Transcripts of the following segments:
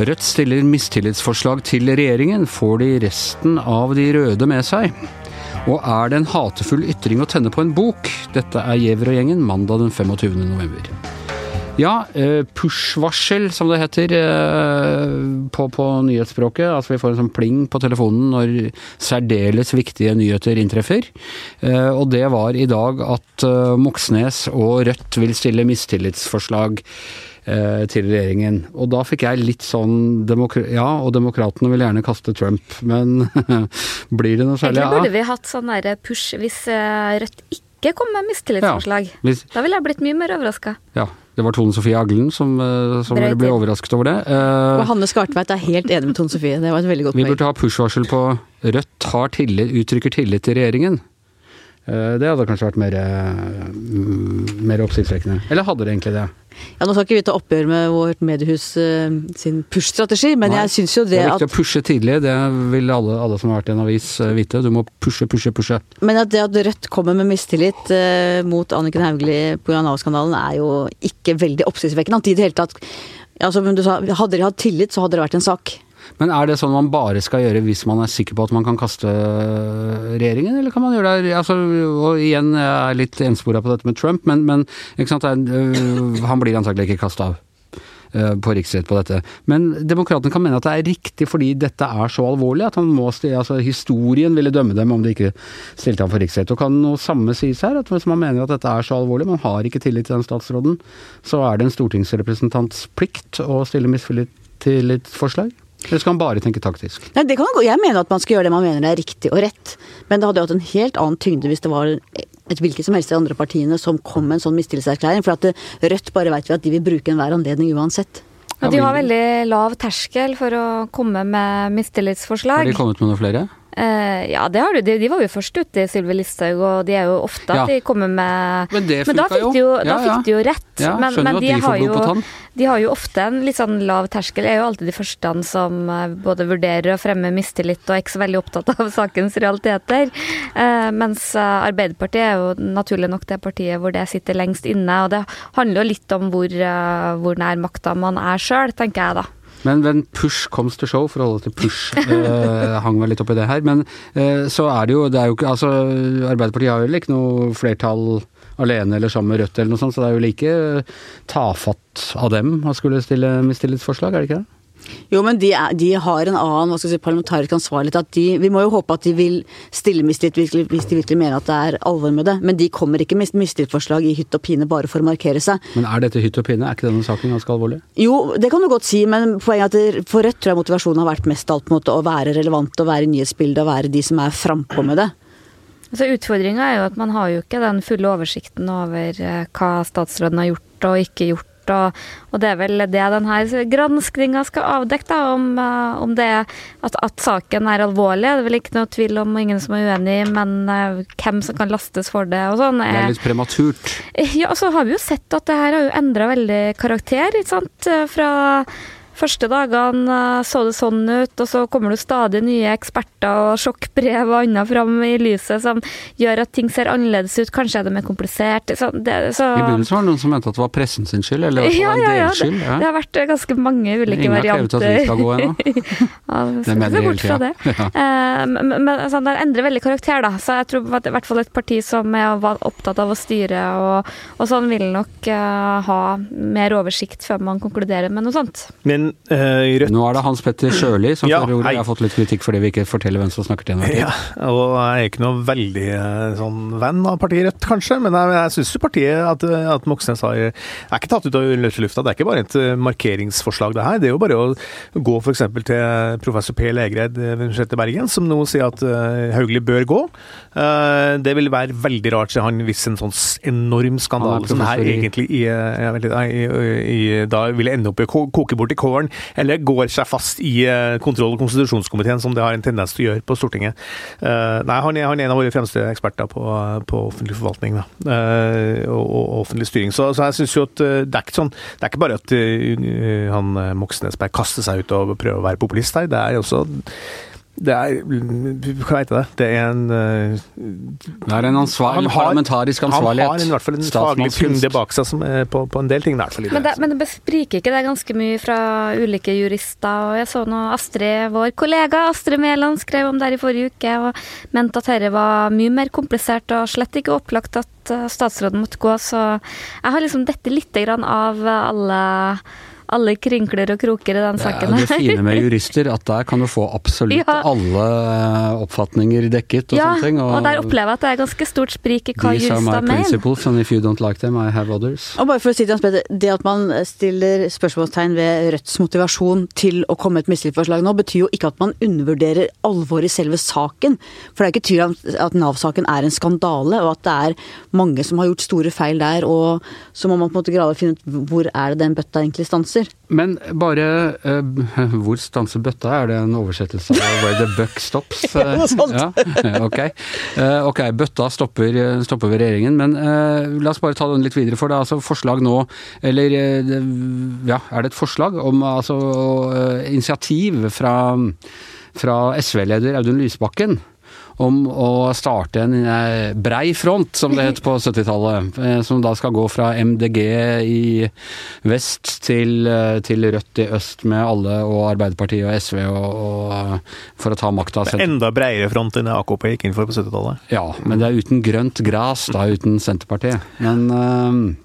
Rødt stiller mistillitsforslag til regjeringen. Får de resten av de røde med seg? Og er det en hatefull ytring å tenne på en bok? Dette er Giæver og gjengen mandag den 25. november. Ja, eh, push-varsel som det heter eh, på, på nyhetsspråket. Altså vi får en sånn pling på telefonen når særdeles viktige nyheter inntreffer. Eh, og det var i dag at Moxnes og Rødt vil stille mistillitsforslag til regjeringen. Og da fikk jeg litt sånn Ja, og demokratene vil gjerne kaste Trump, men blir det noe særlig? Egentlig burde vi hatt sånn derre push hvis Rødt ikke kom med mistillitsforslag. Ja, hvis, da ville jeg blitt mye mer overraska. Ja, det var Tone Sofie Aglen som, eh, som ble overrasket over det. Uh, og Hanne Skartveit er helt enig med Tone Sofie. Det var et veldig godt poeng. Vi burde ha push-varsel på Rødt har tillit, uttrykker tillit til regjeringen. Uh, det hadde kanskje vært mer, uh, mer oppsiktsvekkende. Eller hadde det egentlig det? Ja, Nå skal ikke vi ta oppgjør med vårt mediehus uh, sin push-strategi, men Nei, jeg syns jo det, at Det er viktig at, å pushe tidlig, det vil alle, alle, som har vært i en avis vite. Du må pushe, pushe, pushe. Men at det at Rødt kommer med mistillit mot Anniken Hauglie pga. Nav-skandalen, er jo ikke veldig oppsiktsvekkende. At de i det hele tatt altså, Hadde de hatt tillit, så hadde det vært en sak. Men er det sånn man bare skal gjøre hvis man er sikker på at man kan kaste regjeringen, eller kan man gjøre det altså, Og igjen, jeg er litt enspora på dette med Trump, men, men sant, øh, han blir antagelig ikke kasta av øh, på riksrett på dette. Men demokratene kan mene at det er riktig fordi dette er så alvorlig at han må altså historien ville dømme dem om de ikke stilte ham for riksrett. Og kan noe samme sies her, at hvis man mener at dette er så alvorlig, man har ikke tillit til den statsråden, så er det en stortingsrepresentants plikt å stille mistillitsforslag? Eller skal man bare tenke taktisk? Nei, det kan gå. Jeg mener at man skal gjøre det man mener er riktig og rett. Men det hadde jo hatt en helt annen tyngde hvis det var et hvilket som helst av de andre partiene som kom med en sånn mistillitserklæring. For at Rødt bare vet vi at de vil bruke enhver anledning uansett. Ja, de har veldig lav terskel for å komme med mistillitsforslag. Har de kommet med noen flere? Uh, ja, det har du. De, de, var jo først ute i Sylvi Listhaug, og de er jo ofte at ja. de kommer med Men det da jo. De jo. Da ja, fikk de jo rett. Ja, men, men de, de, har jo, de har jo ofte en litt sånn lav terskel. Jeg er jo alltid de første som eh, både vurderer å fremme mistillit og er ikke så veldig opptatt av sakens realiteter. Uh, mens Arbeiderpartiet er jo naturlig nok det partiet hvor det sitter lengst inne. Og det handler jo litt om hvor, uh, hvor nær makta man er sjøl, tenker jeg da. Men when push comes to show, for å holde til push, eh, hang vel litt oppi det her. Men eh, så er det jo, det er jo ikke Altså, Arbeiderpartiet har jo ikke noe flertall alene eller sammen med Rødt eller noe sånt, så det er jo like tafatt av dem å skulle stille mistillitsforslag, er det ikke det? Jo, men de, er, de har en annen hva skal jeg si, parlamentarisk ansvarlighet. At de, vi må jo håpe at de vil stille mistillit hvis de virkelig mener at det er alvor med det. Men de kommer ikke med mistillitsforslag i hytt og pine bare for å markere seg. Men er dette hytt og pine? Er ikke denne saken ganske alvorlig? Jo, det kan du godt si, men poenget er at for Rødt tror jeg motivasjonen har vært mest alt på en måte å være relevant, og være i nyhetsbildet, og være de som er frampå med det. Altså Utfordringa er jo at man har jo ikke den fulle oversikten over eh, hva statsråden har gjort og ikke gjort og, og, det er vel det denne granskinga skal avdekke, da, om, uh, om det er at, at, saken er alvorlig. Det er vel ikke noe tvil om, ingen som er uenig, men uh, hvem som kan lastes for det og sånn. Det er litt prematurt. Ja, så har vi jo sett at det her har jo endra veldig karakter, ikke sant. Fra Første dagene eh, så det sånn ut, og så kommer det stadig nye eksperter og sjokkbrev og annet fram i lyset som gjør at ting ser annerledes ut. Kanskje er det mer komplisert. Så det, så I begynnelsen var det noen som mente at det var pressen sin skyld, eller ja, ja, ja, det, ja. det, har vært ganske mange ulike Ingen varianter. Ingen har krevet at vi skal gå ennå. ja, det er med det hele tida. Ja. Uh, men, men altså, det endrer veldig karakter, da. Så jeg tror at i hvert fall et parti som er opptatt av å styre og, og sånn, vil nok uh, ha mer oversikt før man konkluderer med noe sånt. Men uh, Nå er det Hans Petter Sjøli som ja, får ordet. Jeg har fått litt kritikk fordi vi ikke forteller hvem som snakker til enhver tid. Ja, og jeg er ikke noe veldig uh, sånn venn av partiet Rødt, kanskje, men jeg, jeg syns jo partiet at, at Moxnes har er ikke tatt ut av løse lufta. Det er ikke bare et uh, markeringsforslag, det her. Det er jo bare å gå f.eks. til professor P. Legreid ved Universitetet i Bergen, som nå sier at Hauglie bør gå. det vil være veldig rart, sier han, hvis en sånn enorm skandale som her egentlig i, i, i, da vil ende opp i å koke bort i kålen gården, eller går seg fast i eh, kontroll- og konstitusjonskomiteen, som det har en tendens til å gjøre på Stortinget. Uh, nei, han er, han er, en av våre fremste eksperter på, på offentlig forvaltning da. Uh, og, og, offentlig styring. Så, så jeg synes jo at det er ikke sånn, det er ikke bare at han Moxnesberg kaster seg ut og prøver å være populist her. Det er også Det er Hva heter det? Det er en uh, Det er en ansvar, Han har- parlamentarisk ansvarlighet. Han har i hvert fall en faglig kunde bak seg som er på, på en del ting. i hvert fall i Men det, men det bespriker ikke det ganske mye fra ulike jurister. og Jeg så nå Astrid, vår kollega Astrid Mæland skrev om det her i forrige uke og mente at dette var mye mer komplisert og slett ikke opplagt at eh, statsråden måtte gå. Så jeg har liksom dette lite grann av alle, alle krinkler og kroker i den Det er jo det fine med jurister, at der kan du få absolutt Ja. alle eh, oppfatninger dekket og ja, sånne ting. og der opplever jeg at det er ganske stort sprik i hva These are my mener. principles, and if you don't like them, I have others. Og bare for å si til Hans Petter, Det at man stiller spørsmålstegn ved Rødts motivasjon til å komme med et mistillitsforslag nå, betyr jo ikke at man undervurderer alvoret i selve saken. For det er ikke tvil om at Nav-saken er en skandale, og at det er mange som har gjort store feil der. Og så må man på en måte grave og finne ut hvor er det den bøtta egentlig stanser. Men bare uh, Hvor stanser bøtta? Er det en oversettelse av 'where the buck stops'? Ja, noe sånt. Ja, ok. Uh, ok, bøtta stopper, stopper ved regjeringen, men uh, la oss bare ta den litt videre. For det er altså forslag nå, eller eh, ja, er det et forslag om altså eh, initiativ fra, fra SV-leder Audun Lysbakken? Om å starte en eh, brei front, som det het på 70-tallet. eh, Som da skal gå fra MDG i vest til, eh, til Rødt i øst, med alle og Arbeiderpartiet og SV, og, og, for å ta makta. Enda breiere front enn AKP gikk inn for på 70-tallet. Ja, men det er uten grønt gras, da, uten Senterpartiet. Men eh,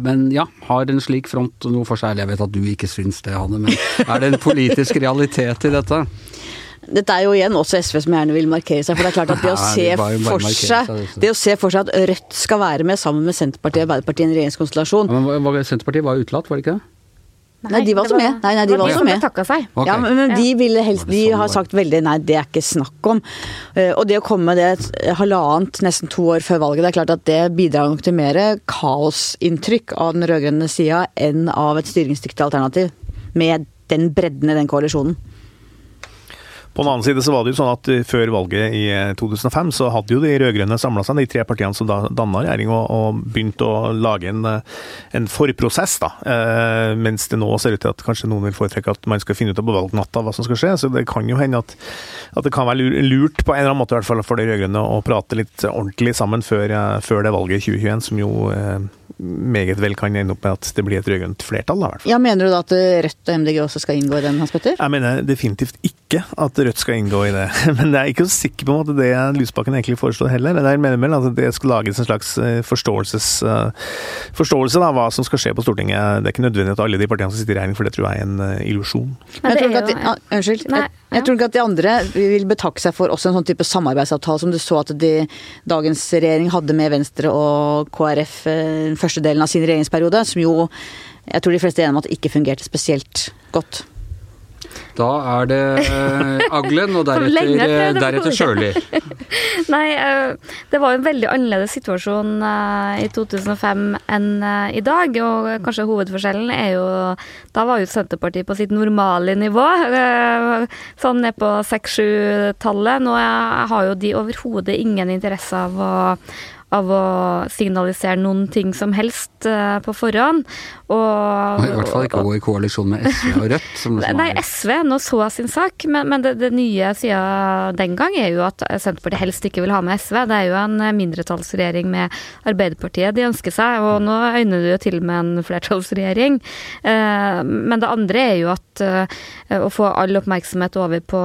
men ja, har en slik front noe for seg? Jeg vet at du ikke syns det, Hanne, men er det en politisk realitet i dette? Dette er jo igjen også SV som gjerne vil markere seg. For det er klart at det å se bare- bare for seg seg, altså. Det å se for seg at Rødt skal være med sammen med Senterpartiet og Arbeiderpartiet i en regjeringskonstellasjon Ja, Men, var, Senterpartiet var utelatt, var det ikke det? Nei, de var også med. Nei, nei, de var også som med. Okay. Ja, men, de ville helst De har sagt veldig nei, det er ikke snakk om. Eh, Og det å komme med det et halvannet, nesten to år før valget, det er klart at det bidrar nok til mer kaosinntrykk av den rød-grønne sida enn av et styringsdyktig alternativ. Med den bredden i den koalisjonen. På den annen side så var det jo sånn at eh, før valget i eh, 2005 så hadde jo de rød-grønne samla seg, de tre partiene som da danna regjering, og, og begynt å lage en, eh, en forprosess. da. Eh, mens det nå ser ut til at kanskje noen vil foretrekke at man skal finne ut av på valgnatta hva som skal skje. Så det kan jo hende at, at det kan være lurt på en eller annen måte i hvert fall for de rød-grønne å prate litt ordentlig sammen før, eh, før det valget i 2021, som jo eh, meget vel kan ende opp med at det blir et rød-grønt flertall. da, i hvert fall. Ja, Mener du da at eh, Rødt og MDG også skal inngå i den, Hans Petter? Jeg mener definitivt ikke at Rødt skal inngå i det. Men jeg er ikke så sikker på at det er Lysbakken egentlig foreslår heller. Jeg mener vel at det skal lages en slags eh, forståelses, eh, forståelse av hva som skal skje på Stortinget. Det er ikke nødvendig at alle de partiene som sitter i regjering, for det tror jeg er en illusjon. Det er unnskyld. Nei, jeg, tror ikke at de andre vil betakke seg for også en sånn type samarbeidsavtale som du så at de, dagens regjering hadde med Venstre og KrF eh, den første delen av sin regjeringsperiode, som jo jeg tror de fleste er enige om at det ikke fungerte spesielt godt. Da er det eh, Aglen, og deretter, prøvde deretter Sjøli. Nei, eh, det var jo en veldig annerledes situasjon eh, i 2005 enn eh, i dag. Og kanskje hovedforskjellen er jo Da var jo Senterpartiet på sitt normale nivå. eh, Sånn ned på 6-7-tallet. Nå har jo de overhodet ingen interesse av å av å signalisere noen ting som helst uh, på forhånd. Og, Og I hvert fall ikke gå i koalisjon med SV og Rødt. Som, som Nei, SV nå så jeg sin sak, men, men det, det nye siden den gang er jo at Senterpartiet helst ikke vil ha med SV. Det er jo en mindretallsregjering med Arbeiderpartiet de ønsker seg, og nå øyner det jo til med en flertallsregjering. Uh, Men det andre er jo at uh, å få all oppmerksomhet over på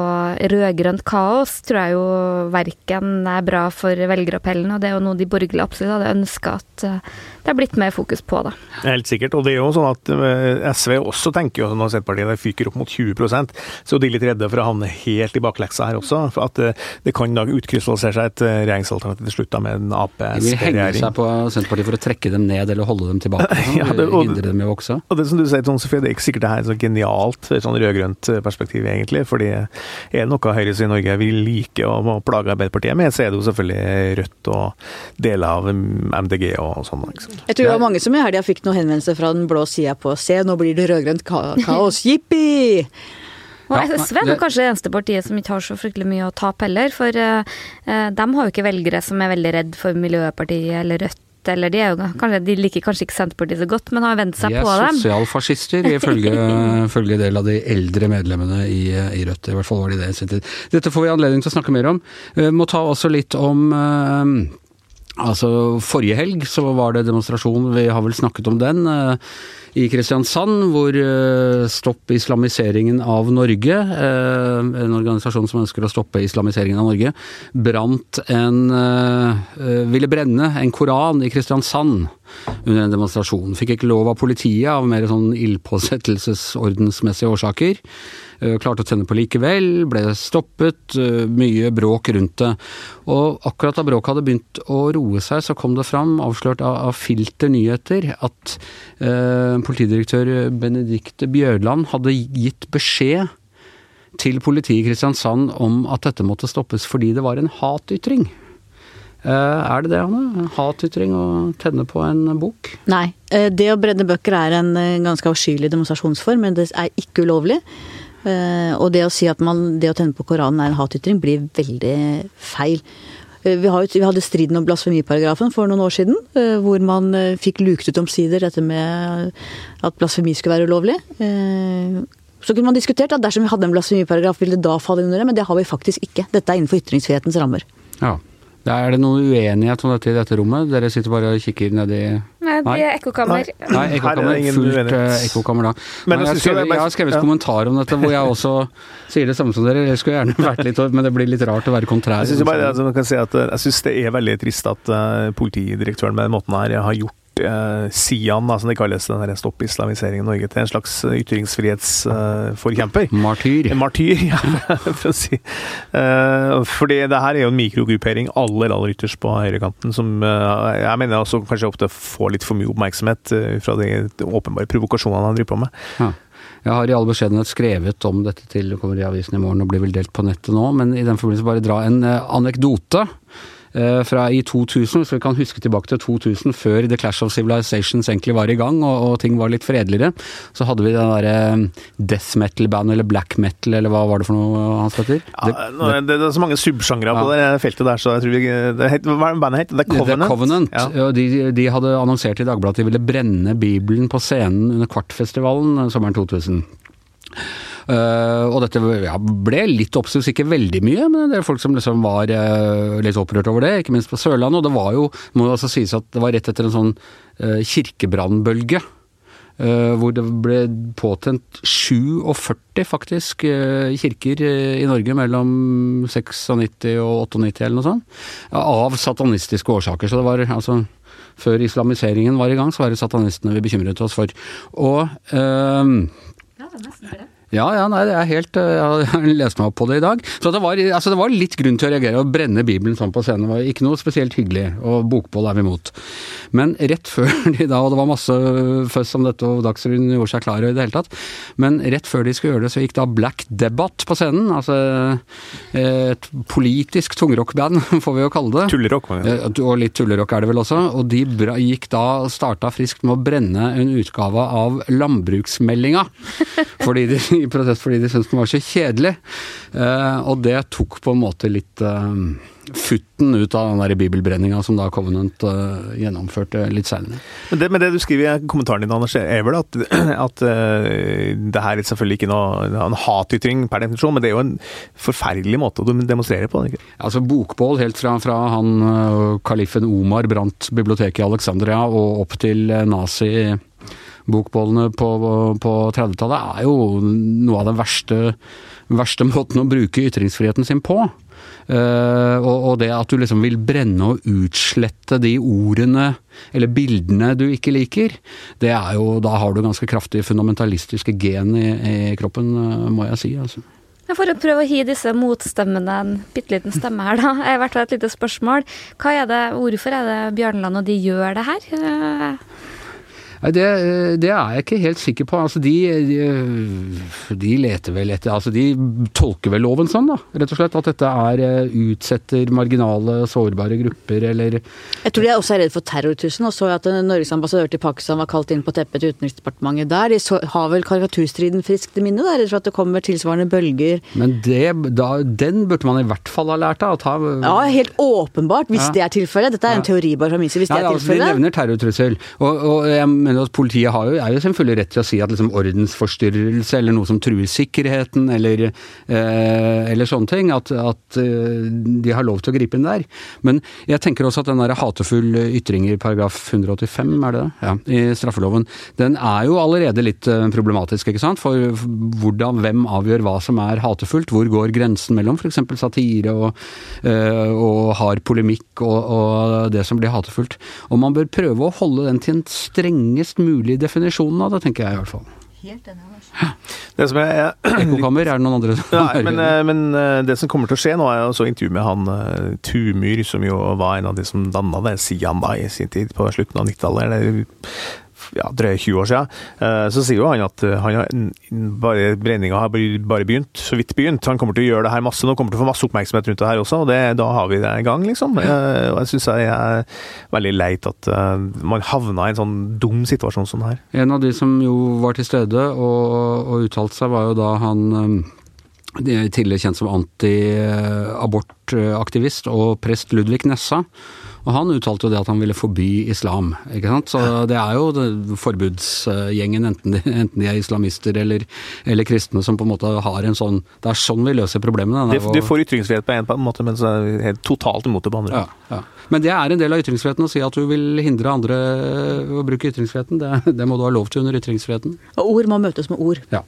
rød-grønt kaos, tror jeg jo verken er bra for velgerappellen, og det er jo noe de borgerlige absolutt hadde ønska at eh, det er blitt mer fokus på, da. Helt sikkert. Og det er jo sånn at eh, SV også tenker jo når Senterpartiet fyker opp mot 20% så de er litt redde for å havne helt i bakleksa her også. For at eh, det kan da utkrystallisere seg et regjeringsalternativ til slutt da med en De vil henge Ap-regjering. seg på Senterpartiet for å trekke dem ned eller holde dem tilbake. Ja, det- og- Hindre dem i å vokse. Og det som du sier, Tone Sofie, det er ikke sikkert det her er så genialt fra et sånn rød-grønt perspektiv, egentlig. fordi er det noe høyresiden i Norge vil like å plage Arbeiderpartiet med, så er det jo selvfølgelig Rødt og deler av MDG og sånn. Liksom. Jeg tror det var mange som i helga fikk noen henvendelser fra den blå sida på Se, nå blir det rød-grønt ka kaos. Jippi! Og SV er kanskje det eneste partiet som ikke har så fryktelig mye å tape heller. For uh, de har jo ikke velgere som er veldig redd for Miljøpartiet eller Rødt eller de, er jo, kanskje, de liker kanskje ikke Senterpartiet så godt, men har vent seg De er på dem. sosialfascister, ifølge, ifølge en del av de eldre medlemmene i, i Rødt. I hvert fall var de det i sin tid. Dette får vi anledning til å snakke mer om. Vi må ta også litt om eh, Altså, Forrige helg så var det demonstrasjon, vi har vel snakket om den, eh, i Kristiansand, hvor eh, Stopp islamiseringen av Norge, eh, en organisasjon som ønsker å stoppe islamiseringen av Norge, brant en Ville brenne en koran i Kristiansand under en demonstrasjon. Fikk ikke lov av politiet av mer sånn ildpåsettelsesordensmessige årsaker. Eh, klarte å tenne på likevel, ble stoppet, eh, mye bråk rundt det. Og akkurat da bråket hadde begynt å roe seg, så kom det fram, avslørt av, av Filter nyheter, at eh, politidirektør Benedicte Bjørland hadde gitt beskjed til politiet i Kristiansand om at dette måtte stoppes fordi det var en hatytring. Er det det, Anne? En hatytring å tenne på en bok? Nei. Det å brenne bøker er en ganske avskyelig demonstrasjonsform, men det er ikke ulovlig. Eh, og det å si at man, det å tenne på Koranen er en hatytring, blir veldig feil. Eh, vi, hadde striden om blasfemiparagrafen for noen år siden, eh, hvor man fikk luket ut omsider dette med at blasfemi skulle være ulovlig. Så kunne man diskutert at dersom vi hadde en blasfemiparagraf, ville det da falle under det, men det har vi faktisk ikke. Dette er innenfor ytringsfrihetens rammer. Ja. Er det noen uenighet om dette i dette rommet? Dere sitter bare og kikker ned i Nei, det er ekkokammer. Nei, ekkokammer. Fullt uh, ekkokammer da. Men, jeg, har skrevet, jeg har skrevet ja. kommentar om dette hvor jeg også sier det samme som dere. Jeg skulle gjerne vært litt Men det blir litt rart å være kontrær. Jeg syns altså, det er veldig trist at uh, politidirektøren med den måten her har gjort eh, Sian, da, som det kalles, den Stopp islamiseringen i Norge, til en slags eh, ytringsfrihetsforkjemper. Eh, Martyr. Martyr, ja, for å si. Eh, fordi det her er jo en mikrogruppering aller, aller ytterst på høyrekanten, som eh, jeg mener også kanskje ofte får litt for mye oppmerksomhet eh, fra de åpenbare provokasjonene han driver på med. Ja. Jeg har i all beskjedenhet skrevet om dette til det kommer i avisen i morgen og blir vel delt på nettet nå, men i den forbindelse bare dra en anekdote. Eh, fra i 2000, så vi kan huske tilbake til 2000, før The Clash of Civilizations egentlig var i gang og, og ting var litt fredeligere. Så hadde vi den derre eh, death metal-band eller black metal, eller hva var det for noe, Hans Petter? Ja, det, det, det, er så mange subsjangre på ja. det feltet der, så jeg tror vi det het, Hva er bandet het? The Covenant? The Covenant. Ja. De, de, hadde annonsert i Dagbladet at de ville brenne Bibelen på scenen under Kvartfestivalen eh, sommeren 2000. Uh, og dette ja, ble litt oppstuss, ikke veldig mye, men det er folk som liksom var uh, litt opprørt over det, ikke minst på Sørlandet. Og det var jo, må jo altså sies at det var rett etter en sånn uh, kirkebrannbølge. hvor det ble påtent 47 faktisk kirker i Norge mellom 96 og 98 eller noe sånt. Av satanistiske årsaker. Så det var altså Før islamiseringen var i gang, så var det satanistene vi bekymret oss for. Og ja, det er nesten det. Ja, ja, nei, det er helt eh, Jeg har lest meg opp på det i dag. Så det var, altså det var litt grunn til å reagere. Å brenne Bibelen sånn på scenen var ikke noe spesielt hyggelig, og bokbål er vi imot. Men rett før de da, og det var masse føss om dette, og Dagsrevyen gjorde seg klar i det hele tatt, men rett før de skulle gjøre det, så gikk da Black Debate på scenen. Altså et politisk tungrockband, får vi jo kalle det. Tullerock. Ja. Og litt tullerock er det vel også. Og de gikk da, starta friskt med å brenne en utgave av landbruksmeldinga. Fordi de i protest fordi de syntes den var så kjedelig. Eh, og det tok på en måte litt eh, futten ut av den der bibelbrenninga som da Covenant uh, gjennomførte litt seinere. Men det, men det, du skriver i kommentaren din, Anders, er vel at, at uh, det her er selvfølgelig ikke noe, en hatytring per definisjon, men det er jo en forferdelig måte å demonstrere på? Ikke? Altså Bokbål helt fra, fra han uh, kalifen Omar brant biblioteket i Alexandria og opp til nazi bokbålene på, på 30-tallet er jo noe av den verste, verste måten å bruke ytringsfriheten sin på. Uh, og, og, det at du liksom vil brenne og utslette de ordene eller bildene du ikke liker, det er jo Da har du ganske kraftig fundamentalistiske gen i, i kroppen, uh, må jeg si. altså. For å prøve å gi disse motstemmene en bitte liten stemme her, da. I hvert fall et lite spørsmål. Hva er det, hvorfor er det Bjørnland og de gjør det her? Uh, Nei, det, det, er jeg ikke helt sikker på. Altså, de, de, de, leter vel etter Altså, de tolker vel loven sånn, da, rett og slett. At dette er eh, utsetter marginale, sårbare grupper, eller Jeg tror de er også redd for terrortrusselen, og så at Norges ambassadør til Pakistan var kalt inn på teppet til Utenriksdepartementet der. De så, har vel karikaturstriden friskt i minne, redd for at det kommer tilsvarende bølger. Men det, da, den burde man i hvert fall ha lært av. Ta, ja, helt åpenbart, hvis ja. det er tilfellet. Dette er en teori bare fra min side, hvis ja, det er altså, tilfellet. De nevner terrortrussel. og, og jeg mener at politiet jo, er jo selvfølgelig rett til å si at liksom ordensforstyrrelse eller noe som truer sikkerheten eller, eh, eller sånne ting, at, at, eh, de har lov til å gripe inn der. Men jeg tenker også at den der hatefull ytring i paragraf 185, er det det? Ja, i straffeloven, den er jo allerede litt eh, problematisk, ikke sant? For hvordan, hvem avgjør hva som er hatefullt? Hvor går grensen mellom f.eks. satire og, eh, og hard polemikk og, og det som blir hatefullt? Og man bør prøve å holde den til en strengest mulig definisjon av det, tenker jeg i hvert fall. Helt enig, det som er, Ekkokammer, er det noen andre som Nei, men, eh, men, eh, det som kommer til å skje nå, er jo så intervju med han uh, Tumyr, som jo var en av de som danna det Sian da i sin tid, på slutten av 90-tallet ja, drøye 20 år siden, eh, så sier jo han at eh, han bare, brenninga har bare begynt, så vidt begynt. Han kommer til å gjøre det her masse nå, kommer til å få masse oppmerksomhet rundt det her også, og det, da har vi det i gang, liksom. Eh, og jeg syns det er veldig leit at man havna i en sånn dum situasjon som det her. En av de som jo var til stede og, og uttalte seg, var jo da han tidligere kjent som anti-abortaktivist og prest Ludvig Nessa. Og han uttalte jo det at han ville forby islam, ikke sant. Så det er jo forbudsgjengen, enten de, enten de er islamister eller, eller, kristne, som på en måte har en sånn Det er sånn vi løser problemene. De, du får ytringsfrihet på en måte, men så er helt totalt imot det på andre. Ja, ja. Men det er en del av ytringsfriheten å si at du vil hindre andre å bruke ytringsfriheten. Det, det må du ha lov til under ytringsfriheten. Og ord må møtes med ord. Ja.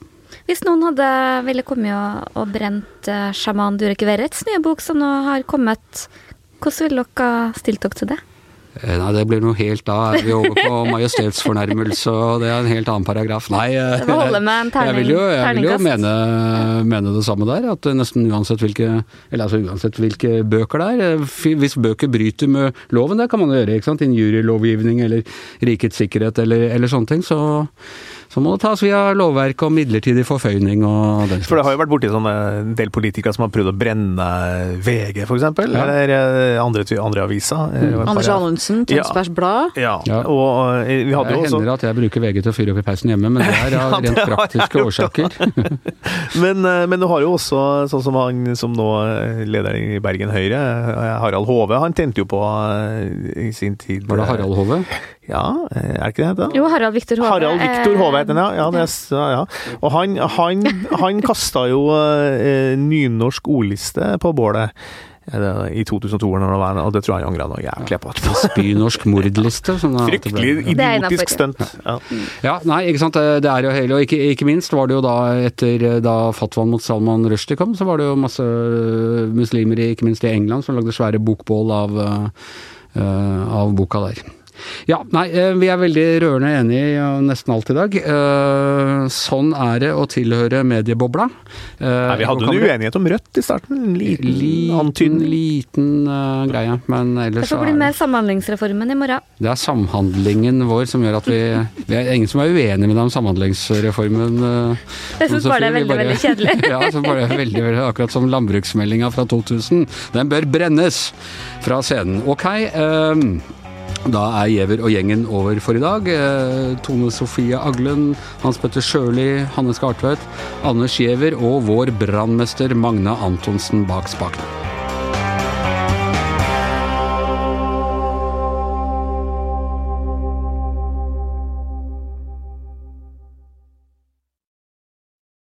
Hvis noen hadde ville kommet og, og brent uh, sjaman Durek Verrets nye bok som nå har kommet, hvordan ville dere stilt dere til det? Eh, nei, det blir noe helt Da er vi over på majestetsfornærmelse, og det er en helt annen paragraf. Nei, eh, en terning, jeg vil jo, jeg vil jo mene, mene, det samme der. At nesten uansett hvilke eller altså uansett hvilke bøker det er. Eh, hvis bøker bryter med loven, det kan man jo gjøre. ikke sant, Injurielovgivning eller rikets sikkerhet eller, eller sånne ting. så så må det tas via lovverk og midlertidig forføyning og den slags. For det har jo vært borti en del politikere som har prøvd å brenne VG, f.eks. Ja. Eller eh, andre, andre aviser. Eh, mm. Anders Anundsen, Tønsbergs ja. Blad. Ja. ja. Og eh, vi hadde jo også hender at jeg bruker VG til å fyre opp i peisen hjemme, men det er av rent praktiske årsaker. men, men, du har jo også sånn som han som nå leder i Bergen Høyre, Harald Hove, han tente jo på i sin tid Var det Harald Hove? Ja, er det ikke det det Jo, Harald Viktor Hove. Harald Viktor Hove heter han, ja. ja, er, ja. Og han, han, han kasta jo eh, nynorsk ordliste på bålet i 2002, og det tror jeg han angra noe jævlig på. Spynorsk mordliste. Fryktelig idiotisk stunt. Ja. ja. nei, ikke sant. Det er jo hele, og ikke, ikke, minst var det jo da etter da fatwaen mot Salman Rushdie kom, så var det jo masse muslimer, ikke minst i England, som lagde svære bokbål av, uh, av boka der. Ja, nei, eh, vi er veldig rørende enige nesten alt i dag. Eh, sånn er det å tilhøre mediebobla. Eh, nei, vi hadde en uenighet om Rødt i starten. En liten, liten antydning. Liten uh, greie, men ellers Det får bli mer Samhandlingsreformen i morgen. Det er samhandlingen vår som gjør at vi Det er ingen som er uenig med deg om Samhandlingsreformen. Jeg syns bare det er veldig, veldig kjedelig. ja, så bare det veldig, veldig, akkurat som landbruksmeldinga fra 2000. Den bør brennes fra scenen. Ok. Um, da er Giæver og gjengen over for i dag. Eh, Tone Sofie Aglen, Hans Petter Sjøli, Hanne Skartvedt, Anders Giæver og vår brannmester Magne Antonsen bak spakene.